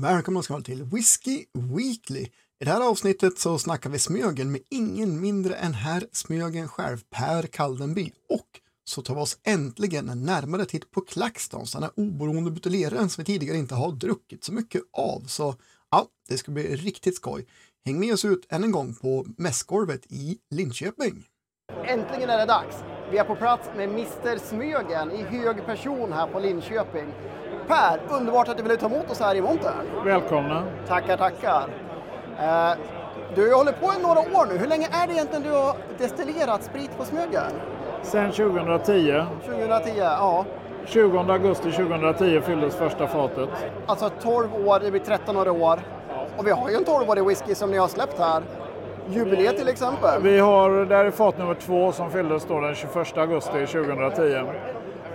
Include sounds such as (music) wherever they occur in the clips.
Välkomna ska till Whiskey Weekly. I det här avsnittet så snackar vi Smögen med ingen mindre än herr Smögen själv, Per Kaldenby. Och så tar vi oss äntligen en närmare titt på Klackstons, den här oberoende buteljeraren som vi tidigare inte har druckit så mycket av. Så ja, det ska bli riktigt skoj. Häng med oss ut än en gång på mässgolvet i Linköping. Äntligen är det dags. Vi är på plats med Mr Smögen i hög person här på Linköping. Per, underbart att du ville ta emot oss här i montern. Välkomna. Tackar, tackar. Eh, du har hållit på i några år nu. Hur länge är det egentligen du har destillerat sprit på Smögen? Sen 2010, 2010, ja. 20 augusti 2010 fylldes första fatet. Alltså 12 år, det blir 13 år i år. Och vi har ju en 12-årig whisky som ni har släppt här. Jubileet till exempel. Vi har, där är fat nummer två som fylldes då den 21 augusti 2010.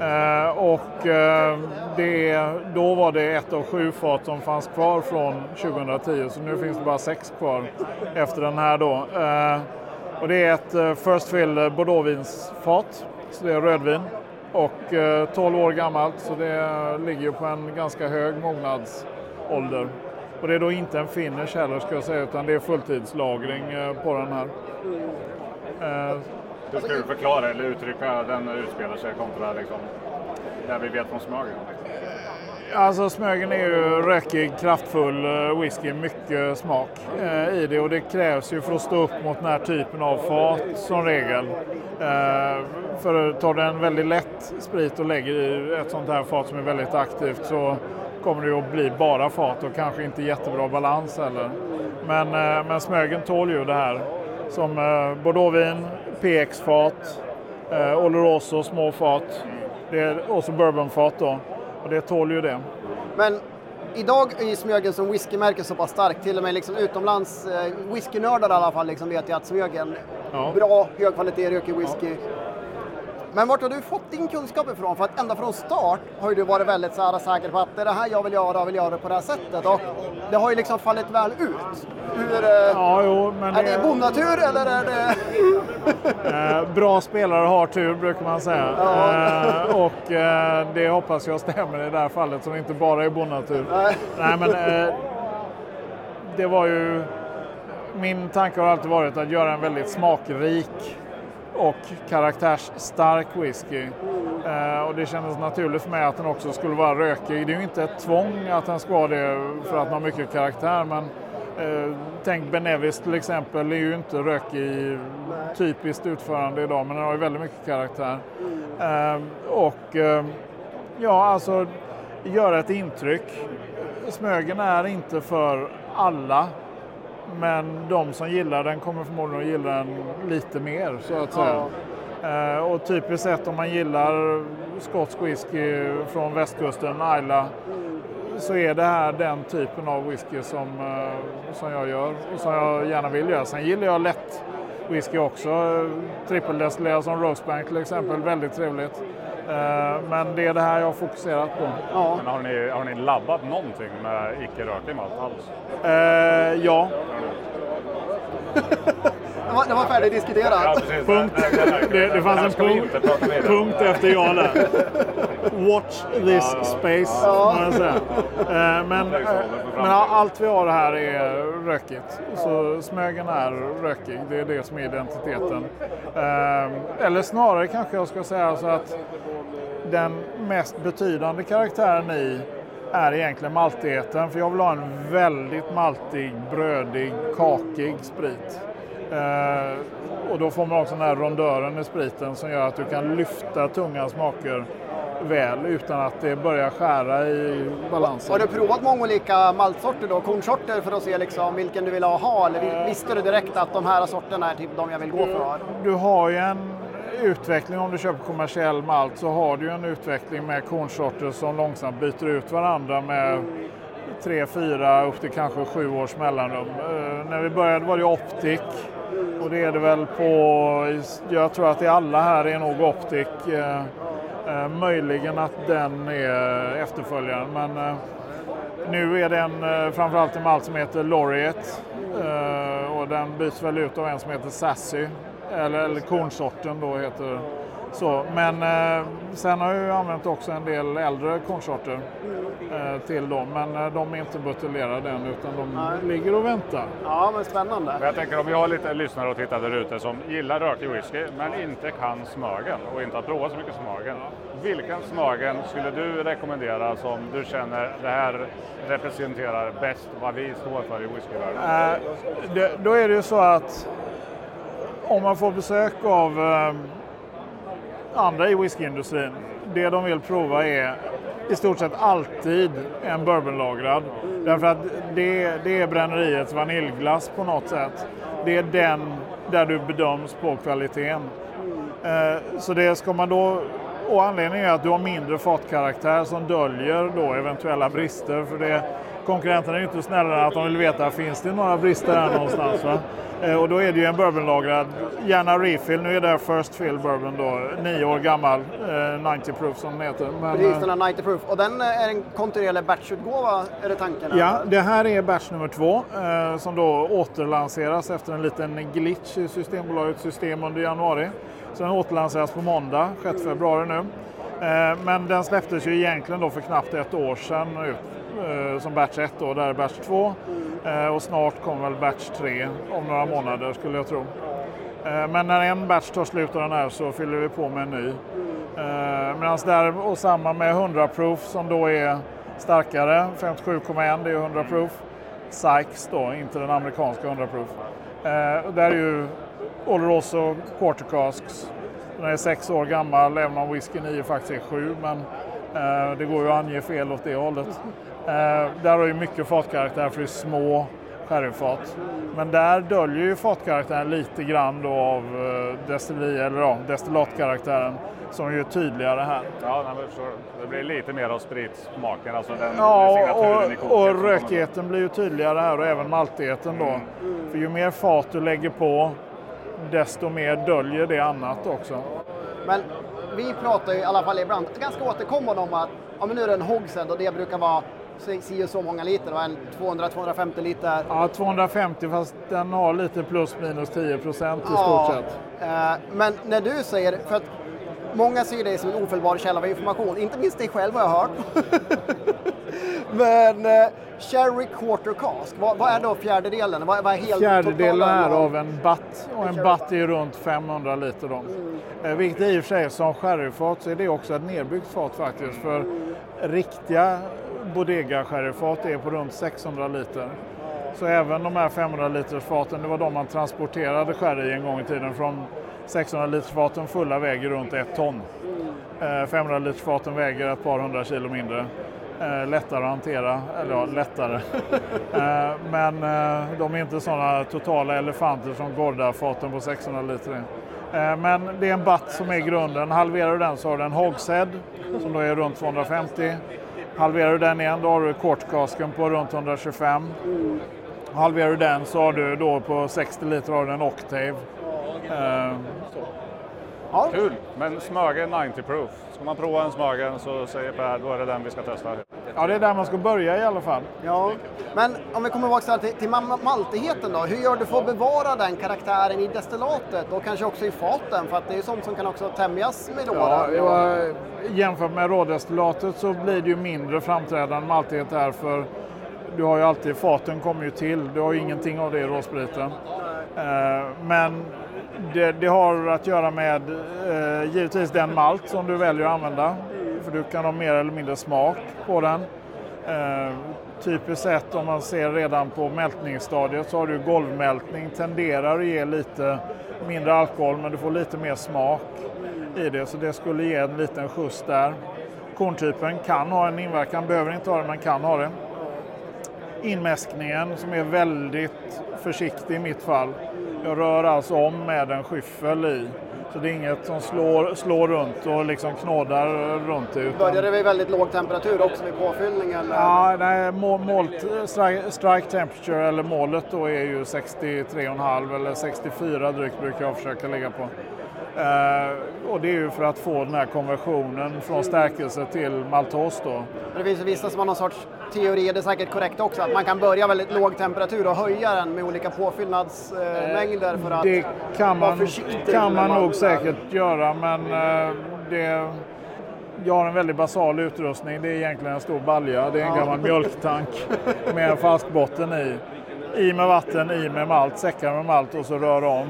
Eh, och eh, det, då var det ett av sju fat som fanns kvar från 2010 så nu finns det bara sex kvar efter den här då. Eh, och det är ett eh, First Fill Bordeauxvinsfat, så det är rödvin. Och eh, 12 år gammalt så det ligger på en ganska hög mognadsålder. Och det är då inte en finish heller ska jag säga utan det är fulltidslagring eh, på den här. Hur ska du förklara eller uttrycka den utspelar sig kontra liksom, det vi vet från Smögen? Eh, alltså Smögen är ju rökig, kraftfull eh, whisky, mycket smak eh, i det och det krävs ju för att stå upp mot den här typen av fat som regel. Eh, för tar du en väldigt lätt sprit och lägger i ett sånt här fat som är väldigt aktivt så kommer det att bli bara fat och kanske inte jättebra balans heller. Men, eh, men Smögen tål ju det här som eh, Bordeauxvin, PX-fat, eh, Oloroso små fat, det är också bourbonfat då. Och det tål ju det. Men idag är ju Smögen som whiskymärke så pass starkt, till och med liksom utomlands, eh, whiskynördar i alla fall, liksom vet jag att Smögen, Ja. bra, hög kvalitet, rökig whisky. Men vart har du fått din kunskap ifrån? För att ända från start har ju du varit väldigt så här säker på att det är det här jag vill göra och vill göra det på det här sättet. Och det har ju liksom fallit väl ut. Hur, eh, Ja, jo, men är det bonnatur eller är det... Eh, bra spelare har tur brukar man säga. Eh, och eh, det hoppas jag stämmer i det här fallet som inte bara är bonnatur. Nej. Men eh, det var ju... Min tanke har alltid varit att göra en väldigt smakrik och karaktärsstark whisky. Eh, och det kändes naturligt för mig att den också skulle vara rökig. Det är ju inte ett tvång att den ska vara det för att den har mycket karaktär. Men eh, tänk Benevis till exempel, det är ju inte rökig typiskt utförande idag men den har ju väldigt mycket karaktär. Eh, och eh, ja, alltså göra ett intryck. Smögen är inte för alla. Men de som gillar den kommer förmodligen att gilla den lite mer så att säga. Eh, och typiskt sett om man gillar skotsk whisky från västkusten, Isla, så är det här den typen av whisky som, eh, som jag gör och som jag gärna vill göra. Sen gillar jag lätt whisky också. Trippeldestillerad som Rosebank till exempel, väldigt trevligt. Eh, men det är det här jag har fokuserat på. Ja. Men har ni, har ni labbat någonting med icke-rökig malt alls? Eh, ja, (laughs) Det var, det var färdigdiskuterat. precis. Punkt. Det, det fanns en punkt, punkt efter ja där. Watch this space, må jag säga. Eh, Men, eh, men allt vi har här är rökigt. Så Smögen är rökig, det är det som är identiteten. Eh, Eller snarare kanske jag ska säga så att den mest betydande karaktären i är egentligen maltigheten. För jag vill ha en väldigt maltig, brödig, kakig sprit. Eh, och då får man också den här rondören i spriten som gör att du kan lyfta tunga smaker väl utan att det börjar skära i balansen. Har du provat många olika maltsorter då, kornsorter för att se liksom vilken du vill ha? Eller visste du direkt att de här sorterna är typ de jag vill gå för? Du har ju en utveckling, om du köper kommersiell malt så har du ju en utveckling med kornsorter som långsamt byter ut varandra med tre, fyra, upp till kanske sju års mellanrum. Eh, när vi började var det Optic och det är det väl på, jag tror att i alla här är nog Optic. Eh, eh, möjligen att den är efterföljaren men eh, nu är det en, eh, framförallt en malt som heter Laureate eh, och den byts väl ut av en som heter Sassy. Eller, eller kornsorten då heter så, men eh, sen har jag ju använt också en del äldre kornsorter eh, till dem. Men eh, de är inte buteljerade än utan de Nej. ligger och väntar. Ja, men spännande. Men jag tänker om vi har lite lyssnare och tittare där ute som gillar rökig whisky men inte kan smögen och inte har provat så mycket smögen. Vilken smögen skulle du rekommendera som du känner det här representerar bäst vad vi står för i whiskyvärlden? Eh, det, då är det ju så att om man får besök av eh, andra i whiskyindustrin, det de vill prova är i stort sett alltid en bourbonlagrad. Därför att det, det är bränneriets vaniljglass på något sätt. Det är den där du bedöms på kvaliteten. Eh, så det ska man då och anledningen är att du har mindre fatkaraktär som döljer då eventuella brister. För det, konkurrenterna är ju inte snällare att de vill veta, finns det några brister här någonstans? Va? Eh, och då är det ju en bourbonlagrad, gärna refill. Nu är det First Fill Bourbon då, nio år gammal, eh, 90 proof som den heter. Men, Precis, eh, den har 90 proof. Och den eh, är en kontinuerlig batchutgåva, är det tanken? Ja, eller? det här är batch nummer två eh, som då återlanseras efter en liten glitch i Systembolagets system under januari. Så den återlanseras på måndag, 6 februari nu. Eh, men den släpptes ju egentligen då för knappt ett år sedan ut eh, Eh, som batch 1 då, där är batch 2. Eh, och snart kommer väl batch 3 om några månader skulle jag tro. Eh, men när en batch tar slut av den här så fyller vi på med en ny. Medan där, och samma med 100 proof som då är starkare, 57,1 det är 100 proof. Sykes då, inte den amerikanska 100 proof. Eh, där är ju Oloroso Quarter Casks. Den är sex år gammal, även om whisky 9 faktiskt är sju. Men eh, det går ju att ange fel åt det hållet. Eh, där har ju mycket fatkaraktär för det är små sherryfat. Men där döljer ju fatkaraktären lite grann då av eh, destilleri, eller ja, destillatkaraktären som ju är tydligare här. Ja, nej, det blir lite mer av spritsmaken, alltså den Ja, signaturen i och, och rökigheten blir ju tydligare här och även maltigheten då. För ju mer fat du lägger på, desto mer döljer det annat också. Men vi pratar ju i alla fall ibland ganska återkommande om att ja, men nu är det en hogshead och det brukar vara si och så många liter, va? en 200-250 liter. Ja, 250 fast den har lite plus minus 10 procent i stort sett. Eh, men när du säger, för att många ser dig som en ofelbar källa av information, inte minst dig själv har jag hört. (laughs) men eh, Sherry Quarter Cask, vad, vad är då fjärdedelen? Vad, vad är helt Fjärdedelen är av en batt och en batt är runt 500 liter. Då. Eh, Vilket i och för sig som sherryfat så är det också ett nedbyggt fat faktiskt. För riktiga bodega sherryfat är på runt 600 liter. Så även de här 500 liters faten, det var de man transporterade sherry i en gång i tiden. Från 600 liters faten fulla väger runt ett ton. Eh, 500 liters faten väger ett par hundra kilo mindre. Eh, lättare att hantera, eller ja, lättare. (laughs) Eh, men de är inte sådana totala elefanter som Gorda-faten på 600 liter men det är en batt som är grunden. Halverar du den så har du en hogshead som då är runt 250. Halverar du den igen då har du kortkasken på runt 125. Halverar du den så har du då på 60 liter har du en Octave. Eh, Ja, Kul! Men Smögen 90 proof. Ska man prova en Smögen så säger Per, då är det den vi ska testa. Ja, det är där man ska börja i alla fall. ja. Men om vi kommer tillbaka till, till ma- maltigheten då, hur gör du för att bevara den karaktären i destillatet och kanske också i faten? För att det är ju sånt som kan också tämjas med Ja, åren. var, jämfört med rådestillatet så blir det ju mindre framträdande maltighet här för du har ju alltid, faten kommer ju till, du har ju ingenting av det i råspriten. Eh, men det, det har att göra med eh, givetvis den malt som du väljer att använda. För du kan ha mer eller mindre smak på den. Eh, typiskt sett om man ser redan på mältningsstadiet så har du golvmältning, tenderar att ge lite mindre alkohol men du får lite mer smak i det så det skulle ge en liten skjuts där. Korntypen kan ha en inverkan, behöver inte ha det men kan ha det. Inmäskningen som är väldigt försiktig i mitt fall. Jag rör alltså om med en skyffel i. Så det är inget som slår, slår runt och liksom knådar runt det. Utan... Börjar det vid väldigt låg temperatur också vid påfyllningen? Ja, nej, må- målt, strike, strike temperature eller målet då är ju 63,5 eller 64 drygt brukar jag försöka ligga på. Eh, och det är ju för att få den här konversionen från stärkelse till maltos då. Det finns ju vissa som har någon sorts teori, det är säkert korrekt också, att man kan börja väldigt låg temperatur och höja den med olika påfyllnadsmängder för att Det kan vara man, försiktig kan när man nog säkert göra men eh, det, jag har en väldigt basal utrustning. Det är egentligen en stor balja. Det är en gammal mjölktank med en fast botten i. I med vatten, i med malt, säckar med malt och så rör om.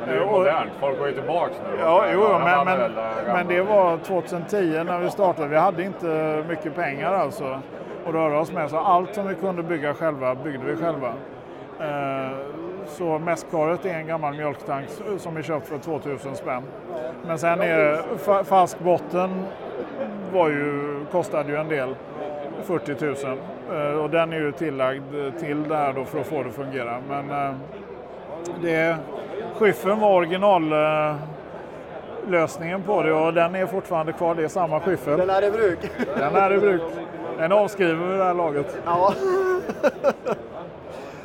Men det är ju modernt, folk går ju tillbaks nu. Ja, jo, men, men, men det var 2010 när vi startade. Vi hade inte mycket pengar alltså att röra oss med. Så allt som vi kunde bygga själva byggde vi själva. Eh, Så mässkaret är en gammal mjölktank som är köpt för 2000 spänn. Men sen är fa- fast botten var ju, kostade ju en del, 40 000. Eh, Och den är ju tillagd till det här då för att få det att fungera. Men eh, det, skyffen var original lösningen på det och den är fortfarande kvar. Det är samma skyffel. Den är i bruk. Den är i bruk. Den är avskriven vid det här laget. Ja. (laughs)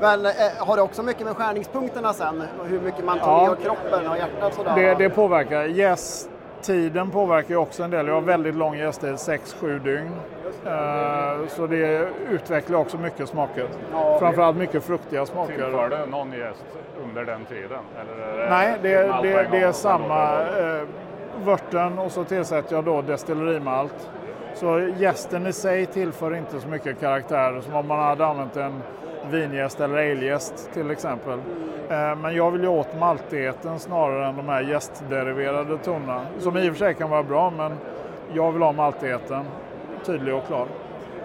Men eh, har det också mycket med skärningspunkterna sen? Hur mycket man tar Ja. med kroppen och hjärtat sådär? Det, det påverkar. Gästtiden påverkar ju också en del. Jag har väldigt lång gästtid, 6-7 dygn. Eh, Så det utvecklar också mycket smaker. Framförallt mycket fruktiga smaker. Tillför det någon gäst under den tiden? Eller är det Nej, det, det, en det gång? är samma eh, vörten och så tillsätter jag då destillerimalt. Så gästen i sig tillför inte så mycket karaktär som om man hade använt en vingäst eller alegäst till exempel. Eh, men jag vill ju åt maltigheten snarare än de här gästderiverade tonerna. Som i och för sig kan vara bra men jag vill ha maltigheten tydlig och klar.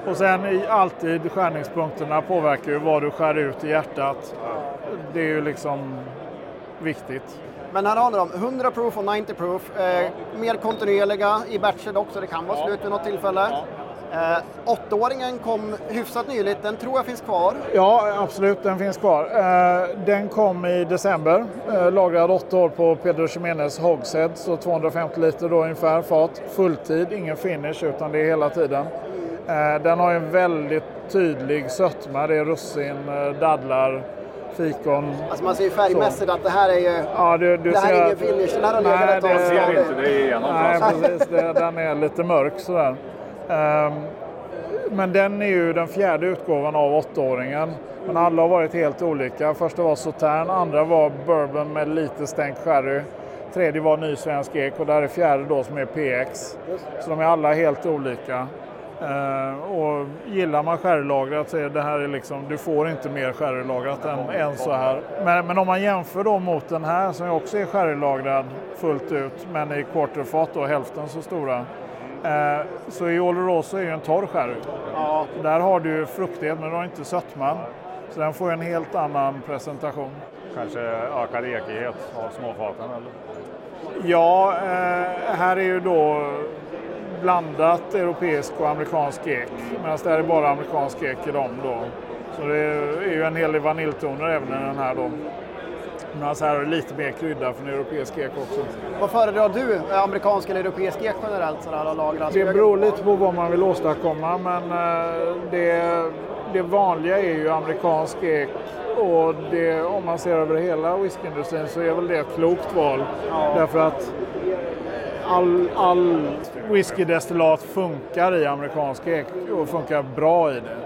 Och sen i alltid skärningspunkterna påverkar ju vad du skär ut i hjärtat. Det är ju liksom viktigt. Men här det om 100 proof och 90 proof. Eh, mer kontinuerliga i batcher också, det kan vara slut vid något tillfälle. Eh, åttaåringen kom hyfsat nyligt, den tror jag finns kvar. Ja, absolut, den finns kvar. Eh, Den kom i december, eh, lagrad åtta år på Pedro Ximénez Hogshead, så 250 liter då ungefär fat. Fulltid, ingen finish utan det är hela tiden. Eh, Den har en väldigt tydlig sötma, det är russin, eh, dadlar, fikon. Alltså man ser ju färgmässigt att det här är ju... Ja, du, du Det här är ingen finish, den här har legat ett tag. det- Jag ser inte det igenom Nej, precis. Det, den är lite mörk sådär. Ehm, men den är ju den fjärde utgåvan av åttaåringen. Men alla har varit helt olika. Första var Sautern, andra var Bourbon med lite stänkt sherry. Tredje var ny svensk ek och där är fjärde då som är PX. Så de är alla helt olika. Ehm, och gillar man sherrylagrat så är det här är liksom, du får inte mer sherrylagrat än, än så här. Men, men om man jämför då mot den här som också är sherrylagrad fullt ut men i quarterfat då, hälften så stora. Eh, så i Oloroso är ju en torr sherry. Ja, där har du fruktighet men du har inte sötman. Så den får en helt annan presentation. Kanske ökad ekighet av småfaten eller? Ja, eh, här är ju då blandat europeisk och amerikansk ek. Medan det här är bara amerikansk ek i dem då. Så det är ju en hel del vaniljtoner även i den här då. Medan här är lite mer krydda från europeisk ek också. vad föredrar du? Amerikansk eller europeisk ek generellt sådär och lagrat? Det beror lite på vad man vill åstadkomma men eh, det, det vanliga är ju amerikansk ek och det, om man ser över hela whiskyindustrin så är väl det ett klokt val. Därför att all, all whiskydestillat funkar i amerikansk ek och funkar bra i det.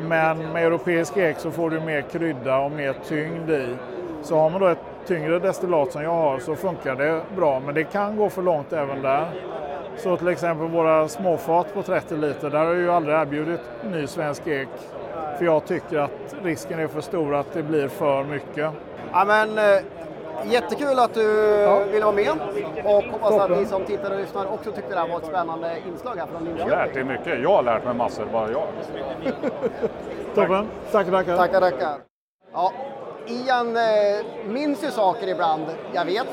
Men med europeisk ek så får du mer krydda och mer tyngd i. Så har man då ett tyngre destillat som jag har så funkar det bra men det kan gå för långt även där. Så till exempel våra småfat på 30 liter, där har jag ju aldrig erbjudit ny svensk ek. För jag tycker att risken är för stor att det blir för mycket. Ja, men, eh, jättekul att du Ja. ville vara med och hoppas att Toppen. ni som tittar och lyssnar också tyckte det här var ett spännande inslag här från Jag har lärt dig Linköping. mycket. Jag har lärt mig massor, bara jag. (laughs) Toppen, tackar tackar. Tackar, tackar. Ja, Ian eh, minns ju saker ibland. Jag vet.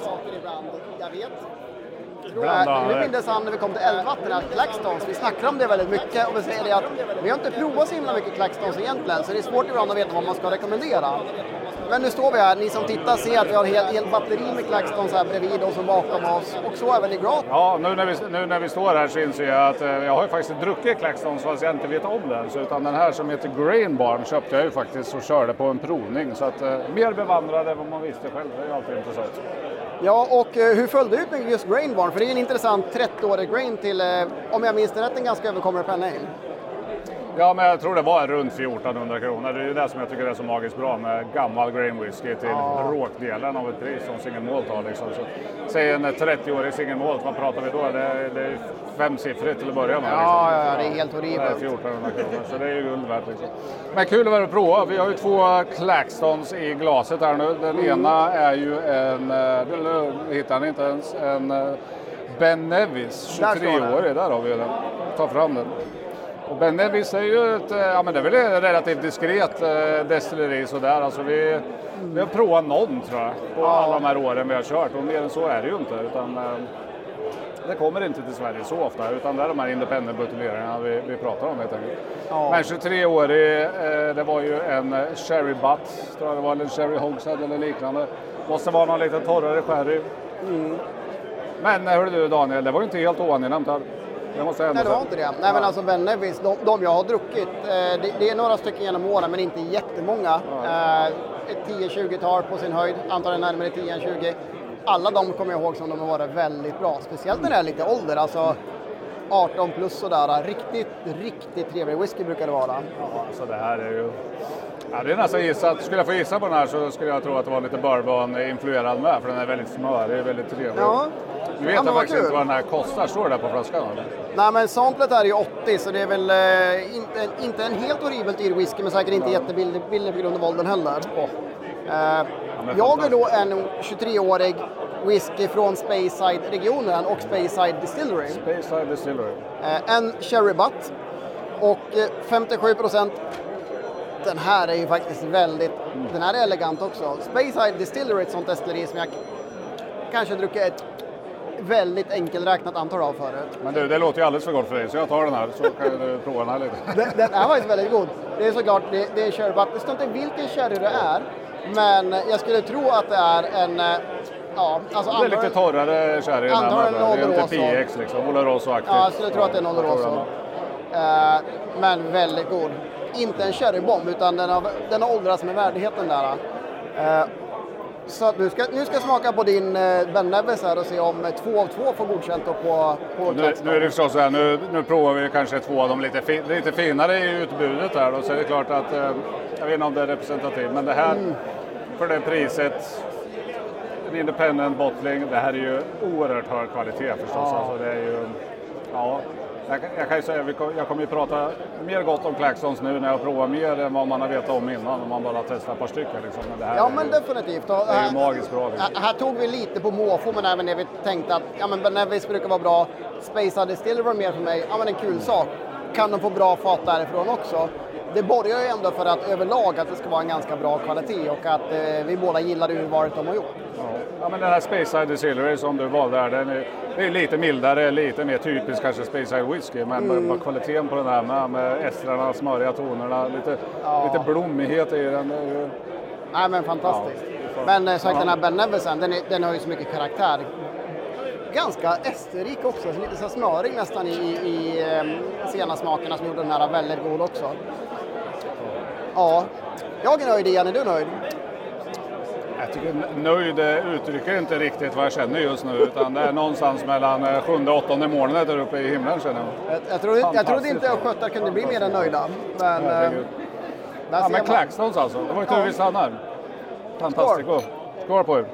Ibland Nu minns han när vi kom till Älvvatten, här, Clackstones. Vi snackar om det väldigt mycket och vi säger det att vi har inte provat så himla mycket Clackstones egentligen, så det är svårt ibland att veta vad man ska rekommendera. Men nu står vi här, ni som tittar ser att vi har helt, helt batteri med Clackstones här bredvid oss och bakom oss. Och så även i Grat. Ja, nu när, vi, nu när vi står här så inser jag att eh, jag har ju faktiskt druckit Claxtons fast jag inte vet om den. Så, utan den här som heter Grain Barn köpte jag ju faktiskt och körde på en provning. Så att eh, mer bevandrad än vad man visste själv, det är ju alltid intressant. Ja, och eh, hur föll det ut med just Grainborn? För det är en intressant 30-årig grain till, eh, om jag minns det rätt, en ganska överkomlig penning. Ja, men jag tror det var runt 1400 kronor. Det är ju det som jag tycker är så magiskt bra med gammal grain whisky till Ja. bråkdelen av ett pris som single malt har. Liksom. Så, säg en 30-årig single malt, vad pratar vi då? Det är, det är femsiffrigt till att börja med. Ja, liksom. ja, det är helt Det är horribelt. 1400 kronor, så det är ju guld värt. Liksom. Men kul att prova. Vi har ju två Claxtons i glaset här nu. Den Mm. ena är ju en, eh, nu hittar ni inte ens, en eh, Ben Nevis, Där står den. 23-årig. Där har vi den. Ta fram den. Och Ben Nevis är ju ett, eh, ja men det är väl ett relativt diskret eh, destilleri sådär. Alltså vi, vi har provat någon tror jag på alla de här åren vi har kört och mer än så är det ju inte. Utan, eh, det kommer inte till Sverige så ofta utan det är de här independent buteljeringarna vi, vi pratar om helt enkelt. Ja. Men 23-årig, eh, det var ju en eh, sherry butt, tror jag det var, eller en sherry hogshead eller liknande. Måste vara någon lite torrare sherry. Mm. Men eh, hörru du Daniel, det var ju inte helt oangenämt här. Det måste jag ändå Nej, det var inte det. Nej, men alltså Ben Nevis, de, de jag har druckit, eh, det, det är några stycken genom åren, men inte jättemånga. Eh, ett 10-20-tal på sin höjd, antagligen närmare 10 än 20. Alla de kommer jag ihåg som de har varit väldigt bra, speciellt när det är lite ålder, alltså 18 plus sådär. Riktigt, riktigt trevlig whisky brukar det vara. Så det här är ju... Ja, det är nästan gissat. Skulle jag få gissa på den här så skulle jag tro att det var lite bourbon-influerad med, för den är väldigt smörig, väldigt trevlig. Ja. Nu vet Ja, jag faktiskt inte kul. vad den här kostar. Står det där på flaskan? Nej men samplet är ju 80 så det är väl eh, inte, inte en helt horribelt dyr whisky men säkert inte jättebillig billig på grund av åldern heller. Eh, men jag är då en 23-årig whisky från Speyside-regionen och Speyside Distillery. Bayside Distillery. Eh, en Cherry Butt och eh, 57 procent. Den här är ju faktiskt väldigt, den här är elegant också. Speyside Distillery är ett sånt destilleri som jag kanske druckit ett väldigt enkelräknat antal av förut. Men du, det låter ju alldeles för gott för dig, så jag tar den här så kan du (laughs) prova den här lite. Den, den är faktiskt väldigt god. Det är såklart, det, det är butt. Det står inte vilken sherry det är, men jag skulle tro att det är en, eh, ja, alltså Det är lite torrare sherry än här. Det är inte PX liksom, Oloroso-aktigt. Ja, jag skulle tro att det är en Oloroso. Eh, men väldigt god. Inte en sherrybomb, utan den har, den har åldrats med värdigheten där. Eh, så nu ska, nu ska jag smaka på din eh, Ben Nevis här och se om eh, två av två får godkänt på, på Nu, nu är det förstås så här, nu, nu provar vi kanske två av de lite, fi, lite finare i utbudet här och så är det klart att, eh, jag vet inte om det är representativt, men det här Mm. för det priset, en independent bottling, det här är ju oerhört hög kvalitet förstås. Ja. Alltså det är ju, ja, jag, jag kan ju säga, jag kommer ju prata mer gott om Claxons nu när jag provar mer än vad man har vetat om innan om man bara testar ett par stycken. Liksom. Men det här Ja, men ju, definitivt. Och, det är ju eh, magiskt bra. Liksom. Här- tog vi lite på måfå, men även det vi tänkte att ja, men Ben Nevis brukar vara bra. Space Distillery var mer för mig, ja men en kul sak. Kan de få bra fat därifrån också? Det borgar ju ändå för att överlag att det ska vara en ganska bra kvalitet och att eh, vi båda gillar urvalet de har gjort. Ja. Ja, men den här Speyside Distillery som du valde här, den är, det är lite mildare, lite mer typisk kanske Speyside whisky. Men Mm. bara kvaliteten på den här med, med estrarna, smöriga tonerna, lite, Ja. lite blommighet i den. det är ju- Nej men fantastiskt. Ja. Men eh, sagt den här Ben Nevisen, den, är, den har ju så mycket karaktär. Ganska esterrik också, så lite så smörig nästan i, i, i eh, sena smakerna som gjorde den här väldigt god också. Ja, jag är nöjd Ian, är du nöjd? Jag tycker nöjd eh, uttrycker inte riktigt vad jag känner just nu utan det är någonstans mellan eh, sjunde och åttonde molnet där uppe i himlen känner jag. Jag, jag, trodde, jag trodde Fantastiskt. inte östgötar kunde bli mer än nöjda. Men, eh, Ja men man. Alltså, det var ju tur Ja. vi stannar. Fantastico. Skål på er!